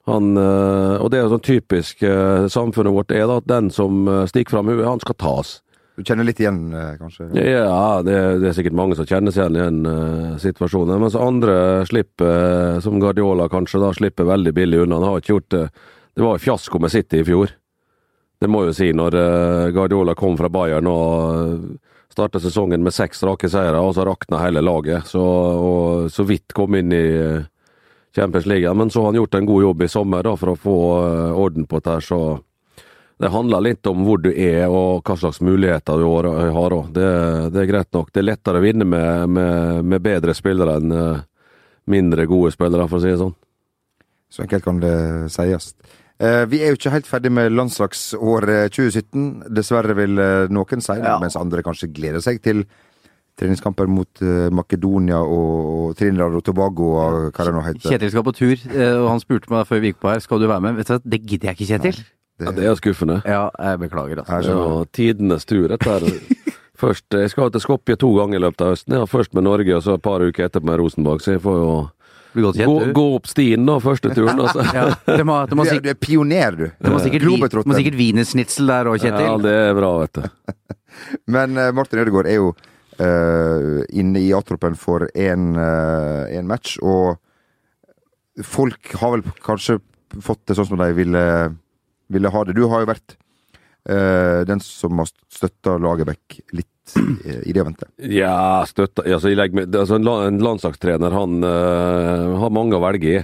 Han, eh, og det er jo sånn typisk eh, samfunnet vårt er da, at den som eh, stikker fram huet, han skal tas. Du kjenner litt igjen, eh, kanskje? Ja, det, det, er sikkert mange som kjenner seg igjen i den uh, situasjonen. Mens andre slipper, uh, som Guardiola kanskje, da slipper veldig billig unna. Han har ikke gjort det. Det var fiasko med City i fjor. Det må jo si, når uh, Guardiola kom fra Bayern og starta sesongen med seks rake seire, og så rakna hele laget. Så, og så vidt kom inn i uh, Champions League. Men så har han gjort en god jobb i sommer da, for å få orden på dette. så det handler litt om hvor du er og hva slags muligheter du har. Det, det er greit nok. Det er lettere å vinne med, med, med bedre spillere enn mindre gode spillere, for å si det sånn. Så enkelt kan det sies. Eh, vi er jo ikke helt ferdig med landslagsåret 2017. Dessverre vil eh, noen si det, ja. mens andre kanskje gleder seg til treningskamper mot uh, Makedonia og Trinidad og Tobago og hva det nå heter. Kjetil skal på tur, og han spurte meg før vi gikk på her skal du være med. Vet du, Det gidder jeg ikke, Kjetil. Det, ja, det er skuffende. Ja, jeg beklager. Altså. Ja, tidenes tur, dette her. (laughs) Først, Jeg skal til Skopje to ganger i løpet av høsten. Ja, først med Norge, og så et par uker etterpå med Rosenborg. Så jeg får jo gå, gå, opp stien, da, første turen. Altså. (laughs) ja, det må, det må du, er pioner, du. Det må sikkert, vi, må sikkert wienersnitsel der òg, Kjetil. Ja, det er bra, vet du. (laughs) Men uh, Martin Ødegaard er jo uh, inne i A-troppen for én uh, eh, match, og folk har vel kanskje fått det sånn som de ville, ville ha det. Du har jo vært den som har støtta Lagerbäck litt i det å vente? Ja, støtter altså, altså, En landslagstrener han uh, har mange å velge i.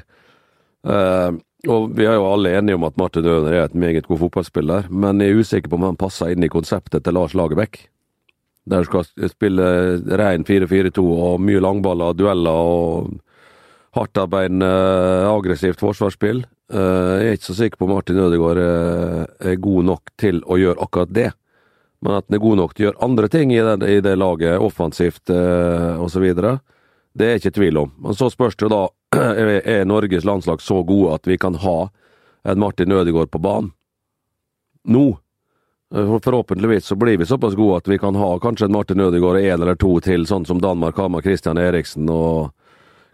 Uh, og Vi er jo alle enige om at Martin Ødener er et meget god fotballspiller, men jeg er usikker på om han passer inn i konseptet til Lars Lagerbäck. Der du skal spille rein 4-4-2 og mye langballer, dueller og hardtarbeidende, aggressivt forsvarsspill. Uh, jeg er ikke så sikker på om Martin Ødegaard er god nok til å gjøre akkurat det men at den er god nok til å gjøre andre ting i det, i det laget, offensivt eh, osv., Det er ikke tvil om. Men så spørs det jo da (clears throat) er Norges landslag så gode at vi kan ha en Martin Ødegaard på banen nå. Eh, Forhåpentligvis så blir vi såpass gode at vi kan ha kanskje en Martin Ødegaard og en eller to til, sånn som Danmark har med Christian Eriksen, og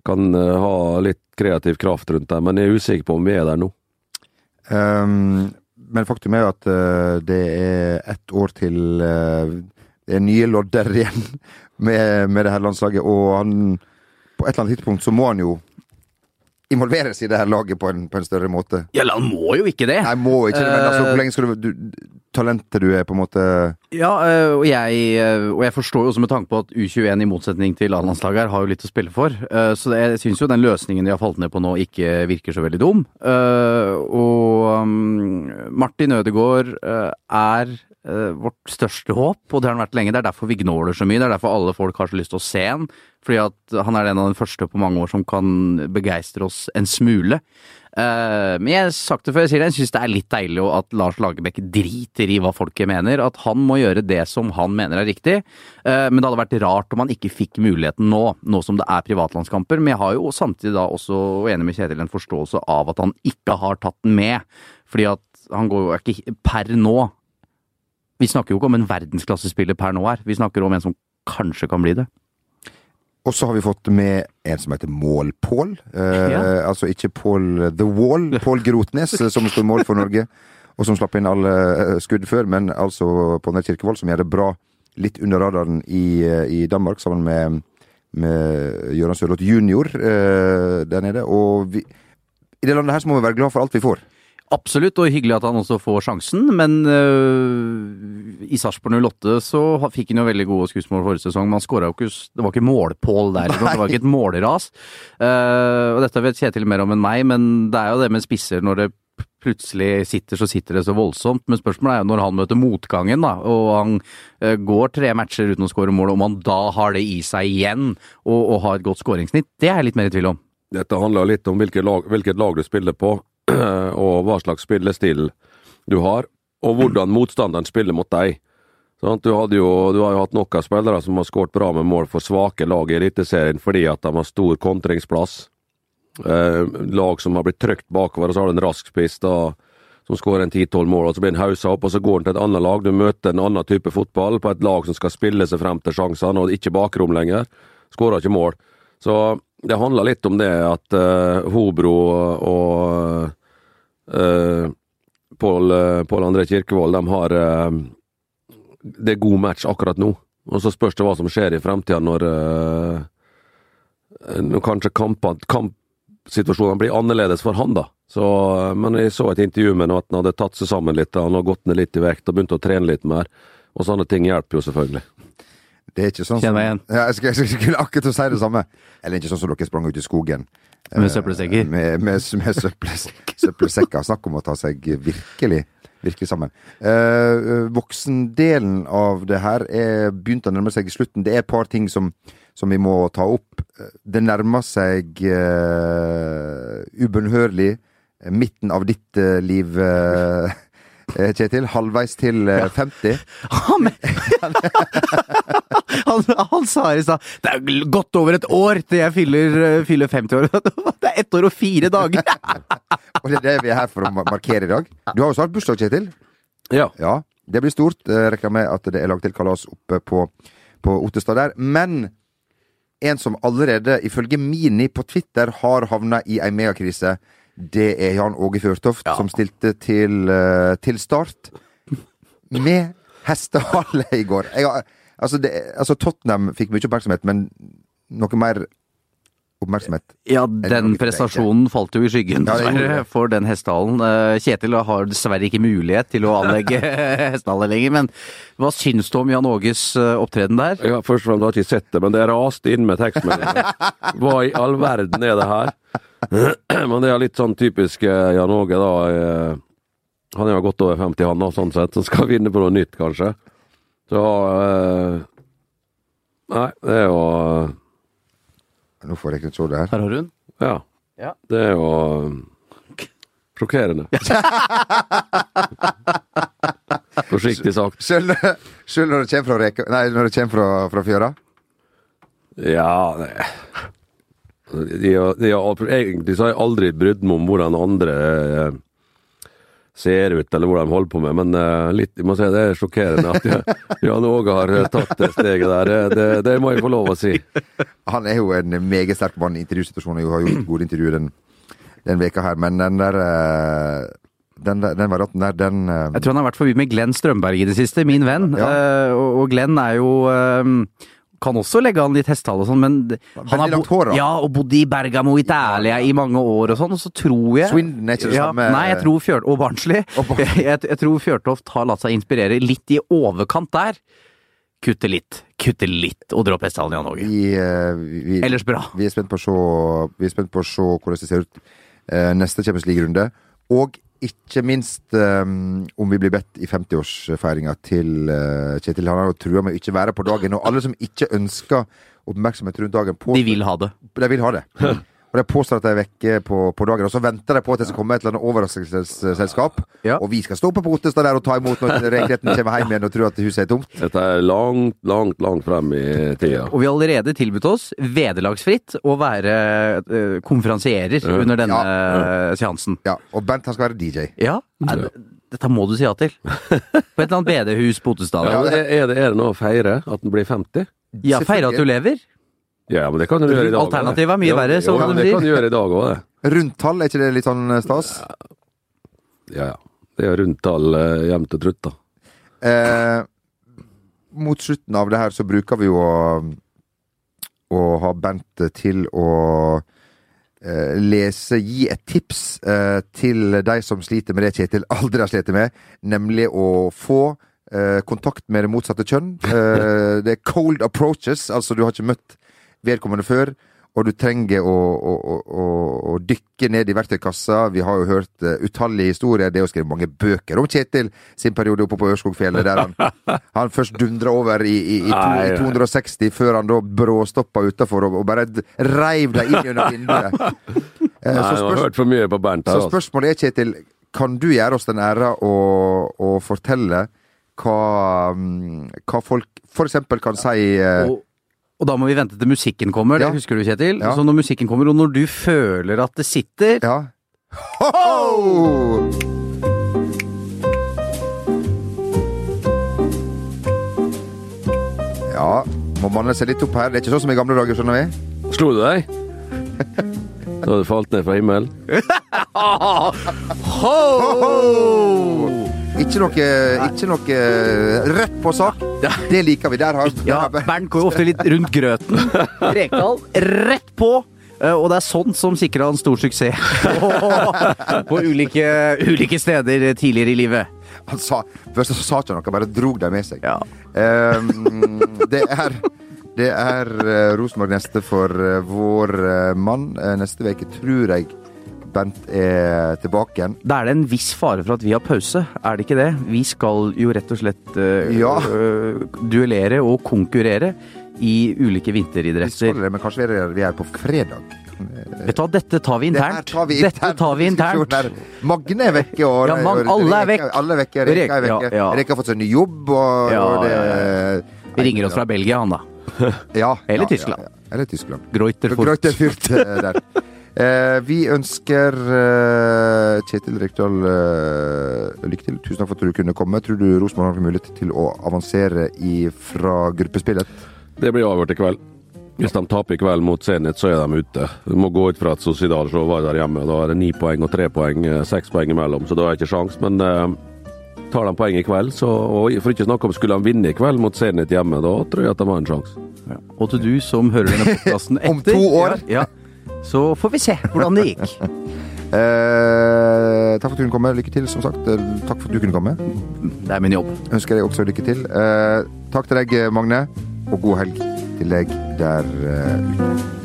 kan eh, ha litt kreativ kraft rundt der. Men jeg er usikker på om vi er der nå. Um, men faktum er jo at eh, det er ett år til eh, det er nye lodder (laughs) igjen med, med det her landslaget, og han På et eller annet tidspunkt så må han jo involveres i det her laget på en, på en større måte. Ja, han må jo ikke det. Nei, må ikke det, men altså, Eh, hvor lenge skal du, du Talentet du er, på en måte Ja, øh, og jeg, øh, og jeg forstår jo også med tanke på at U21 i motsetning til A-landslaget her har jo litt å spille for. Så det, jeg syns jo den løsningen de har falt ned på nå ikke virker så veldig dum. Og um, Martin Ødegaard er vårt største håp, og det har han vært lenge. Det er derfor vi gnåler så mye. Det er derfor alle folk har så lyst til å se han. Fordi at han er en av de første på mange år som kan begeistre oss en smule. Eh, men jeg har sagt det før, jeg sier det, jeg syns det er litt deilig at Lars Lagerbäck driter i hva folket mener. At han må gjøre det som han mener er riktig. Eh, men det hadde vært rart om han ikke fikk muligheten nå, nå som det er privatlandskamper. Men jeg har jo samtidig da også, og enig med Kjetil, en forståelse av at han ikke har tatt den med. Fordi at han går jo ikke per nå. Vi snakker jo ikke om en verdensklassespiller per nå her. Vi snakker om en som kanskje kan bli det. Og så har vi fått med en som heter Mål-Pål. Eh, Ja. Altså ikke Pål The Wall, Pål Grotnes, (laughs) som står i mål for Norge, og som slapp inn alle eh, skudd før, men altså på Nær Kirkevold, som gjør det bra litt under radaren i, eh, i Danmark, sammen med, med Gøran Sørloth junior eh, der nede. Og vi, i det landet her så må vi være glad for alt vi får. Absolutt, og hyggelig at han også får sjansen, men øh, i Sarpsborg 08 så fikk han jo veldig gode skussmål forrige sesong, han skåra jo ikke Det var ikke målpål der, det var ikke et måleras. Uh, og dette vet Kjetil mer om enn meg, men det er jo det med spisser når det plutselig sitter, så sitter det så voldsomt. Men spørsmålet er jo når han møter motgangen, da, og han uh, går tre matcher uten å skåre mål, om han da har det i seg igjen, og, og har et godt skåringssnitt, det er jeg litt mer i tvil om. Dette handler litt om hvilket lag, hvilket lag du spiller på, (clears throat) og hva slags spillestil du har, og hvordan motstanderen spiller mot deg. Sånn, Du, jo, du har jo hatt noen spillere som har skåret bra med mål for svake lag i Eliteserien fordi at de har stor kontringsplass. Eh, lag som har blitt trykt bakover, og så har du en rask spiss da, som skårer en 10-12 mål, og så blir han hausa opp, og så går han til et annet lag. Du møter en annen type fotball på et lag som skal spille seg frem til sjansene, og ikke bakrom lenger. Skårer ikke mål. Så det handler litt om det at uh, Hobro og uh, Pål eh, Pål André Kirkevold, de har uh, Det er god match akkurat nå. Og så spørs det hva som skjer i fremtida når, uh, når kanskje kampene kampsituasjonene blir annerledes for han, da. Så, men jeg så et intervju med ham at han hadde tatt seg sammen litt, han har gått ned litt i vekt og begynt å trene litt mer. Og sånne ting hjelper jo selvfølgelig. Det er ikke sånn Kjenn meg igjen. Ja, jeg, skulle, jeg skulle akkurat si det samme. Eller ikke sånn som dere sprang ut i skogen. Med Eh, søppelsekker. Med, med, med søppel, søppelsekker. Snakk om å ta seg virkelig, virkelig sammen. Uh, voksendelen av det her er begynt å nærme seg slutten. Det er et par ting som, som vi må ta opp. Det nærmer seg uh, ubønnhørlig midten av ditt uh, liv, Kjetil. Halvveis til eh, 50. Han, (laughs) (laughs) (laughs) han, han sa i stad Det er godt over et år til jeg fyller, eh, fyller 50 år. (laughs) Det er ett år og fire dager! (laughs) Og det er det vi er her for å markere i dag. Du har jo snart bursdag, Kjetil. Ja. Ja, det blir stort. Jeg regner med at det er lagt til kalas oppe på, på Ottestad der. Men en som allerede, ifølge Mini på Twitter, har havna i ei megakrise, det er Jan Åge Fjørtoft, som stilte til, eh, til start med hestehale i går. Jeg, har- altså, det, altså, Tottenham fikk mye oppmerksomhet, men noe mer oppmerksomhet Ja, den prestasjonen falt jo i skyggen, Ja, det gjorde dessverre, for den hestehalen. Eh, Kjetil har dessverre ikke mulighet til å anlegge (laughs) hestehale lenger, men hva syns du om Jan Åges eh, opptreden der? Ja, først og fremst har jeg ikke sett det, men det raste inn med tekstmeldinger. (laughs) Hva i all verden er det her? (clears throat) Men det er litt sånn typisk eh, Jan Åge, da. Han er jo godt over 50, han, da, sånn sett, så skal vinne på noe nytt, kanskje. Så eh, Nei, det er jo Nå får jeg ikke tro det her. Her har hun. Ja. Ja. Det er jo sjokkerende. (laughs) Forsiktig sagt. Selv, selv når det kommer fra reka Nei, når det kommer fra, fra fjøra? Ja, det De, de, de egentlig så har jeg aldri brydd meg om hvordan andre eh, ser ut, eller hva de holder på med, men uh, litt, jeg må si det er sjokkerende at (laughs) Jan- Åge har eh, tatt det steget der. Det, det, det må jeg få lov å si. Han er jo en meget sterk mann i intervjusituasjoner. og har gjort gode intervjuer den, den veka her, men den der uh, den, den varianten der, den uh, Jeg tror han har vært forbi med Glenn Strømberg i det siste, min venn. Ja. Og, Glenn er jo Kan også legge an litt hestehale og sånn, men han har langt hår, da. Ja, og bodd i Bergamo Italia i mange år og sånn, og så tror jeg Swindon er ikke det ja, samme Nei, jeg tror Fjør... Og Barnsley. Og Barnsley. (laughs) jeg, jeg tror Fjørtoft har latt seg inspirere litt i overkant der. Kutte litt, kutte litt, og dropp hestehalen, Jan Åge. eh, Ellers bra. vi er spent på å se, vi er spent på å se hvordan det ser ut eh, neste Champions League-runde. Og ikke minst um, om vi blir bedt i 50-årsfeiringa til uh, Kjetil. Han har jo trua med å ikke være på dagen, og alle som ikke ønsker oppmerksomhet rundt dagen, på, De vil ha det. de vil ha det. (laughs) Og de påstår at de er vekke på, på dagen, og så venter de på at det skal komme et eller annet overraskelsesselskap. Ja. Og vi skal stå på Potestad der og ta imot når (laughs) rekreten kommer hjem igjen og tror at huset er tomt. Dette er langt, langt, langt frem i tida. Og vi har allerede tilbudt oss, vederlagsfritt, å være uh, konferansierer Ja. under denne eh, seansen. Ja, Og Bent han skal være DJ. Ja, Er det- dette må du si ja til. (laughs) På et eller annet bedehus på Otestad. Ja, er, er, det, er det noe å feire at den blir 50? Ja, feire at du lever. Ja, men det kan du gjøre i dag. Alternativet er mye Ja, verre, som jo, de sier. det kan du gjøre i dag òg, det. Rundtall, er ikke det litt sånn eh, stas? Ja, ja. Det er rundtall eh, jevnt og trutt, da. Eh, mot slutten av det her så bruker vi jo å, å ha Bent til å eh, lese, gi et tips eh, til de som sliter med det Kjetil aldri har slitt med, nemlig å få eh, kontakt med det motsatte kjønn. Eh, det er cold approaches, altså du har ikke møtt vedkommende før. Og du trenger å, å, å, å, å dykke ned i verktøykassa. Vi har jo hørt uh, utallige historier. Det er jo skrevet mange bøker om Kjetil sin periode oppe på Ørskogfjellet, der han, (laughs) han først dundra over i, i, i, to, i 260, før han da bråstoppa utafor og, og bare reiv deg inn gjennom vinduet. (laughs) Uh, Nei, så, jeg har spørs, hørt for mye på Bernt her. så Altså. spørsmålet er, Kjetil, kan du gjøre oss den æra å, å fortelle hva, mm, hva folk eksempel kan si uh, Og, og da må vi vente til musikken kommer, det Ja. husker du Kjetil. Ja. Så når musikken kommer, og når du føler at det sitter Ja. Ho-ho! Ja, må manne seg litt opp her. Det er ikke sånn som i gamle dager, skjønner vi. Slo du deg? (laughs) Så hadde du falt ned fra himmelen? (laughs) Ikke noe, ikke noe rett på sak. Det liker vi. Der har Ja, Bernt går jo ofte litt rundt grøten. (laughs) Rekdal, rett på! Eh, Og det er sånt som sikra han stor suksess (laughs) på, ulike, ulike steder tidligere i livet. Han sa Først så sa ikke han noe, bare drog dem med seg. Ja. Ehm, det er Det er uh, Rosenborg neste for uh, vår uh, mann. Neste uke tror jeg Bent er tilbake igjen. Da er det en viss fare for at vi har pause, er det ikke det? Vi skal jo rett og slett Ja. duellere og konkurrere i ulike Vi vinteridretter. skal det, men kanskje vi er, på fredag. Vet du hva, dette tar vi internt. tar vi Dette tar vi internt. Magne er vekke, og Ja, man, alle er vekk. Alle er vekke. Reka er vekke. Reka har fått seg ny jobb, og, Ja, og det Vi ringer oss fra Belgia, han da. (laughs) Ja, Eller ja, Tyskland. Ja, ja. Eller Tyskland. Greuterfurt. (laughs) Greuterfurt eh, der. Eh, vi ønsker eh, Kjetil Rekdal eh, lykke til. Tusen takk for at du kunne komme. Tror du Rosenborg har mulighet til å avansere i, fra gruppespillet? Det blir avgjort i kveld. Hvis de taper i kveld mot Zenit, så er de ute. Du må gå ut fra at Sociedal så var der hjemme. Da er det ni poeng og tre poeng, eh, seks poeng imellom, så da er det ikke sjans. Men eh, tar de poeng i kveld, så og For ikke å snakke om skulle de vinne i kveld mot Zenit hjemme, da tror jeg at de har en sjanse. Ja. Og til du som hører denne podkasten etter (laughs) Om to år. Ja, ja, så får vi se hvordan det gikk. (laughs) Eh, takk for at du kunne komme. Lykke til, som sagt. Eh, Takk for at du kunne komme. Det er min jobb. Ønsker deg også lykke til. Eh, takk til deg, Magne, og god helg til deg der eh, ute.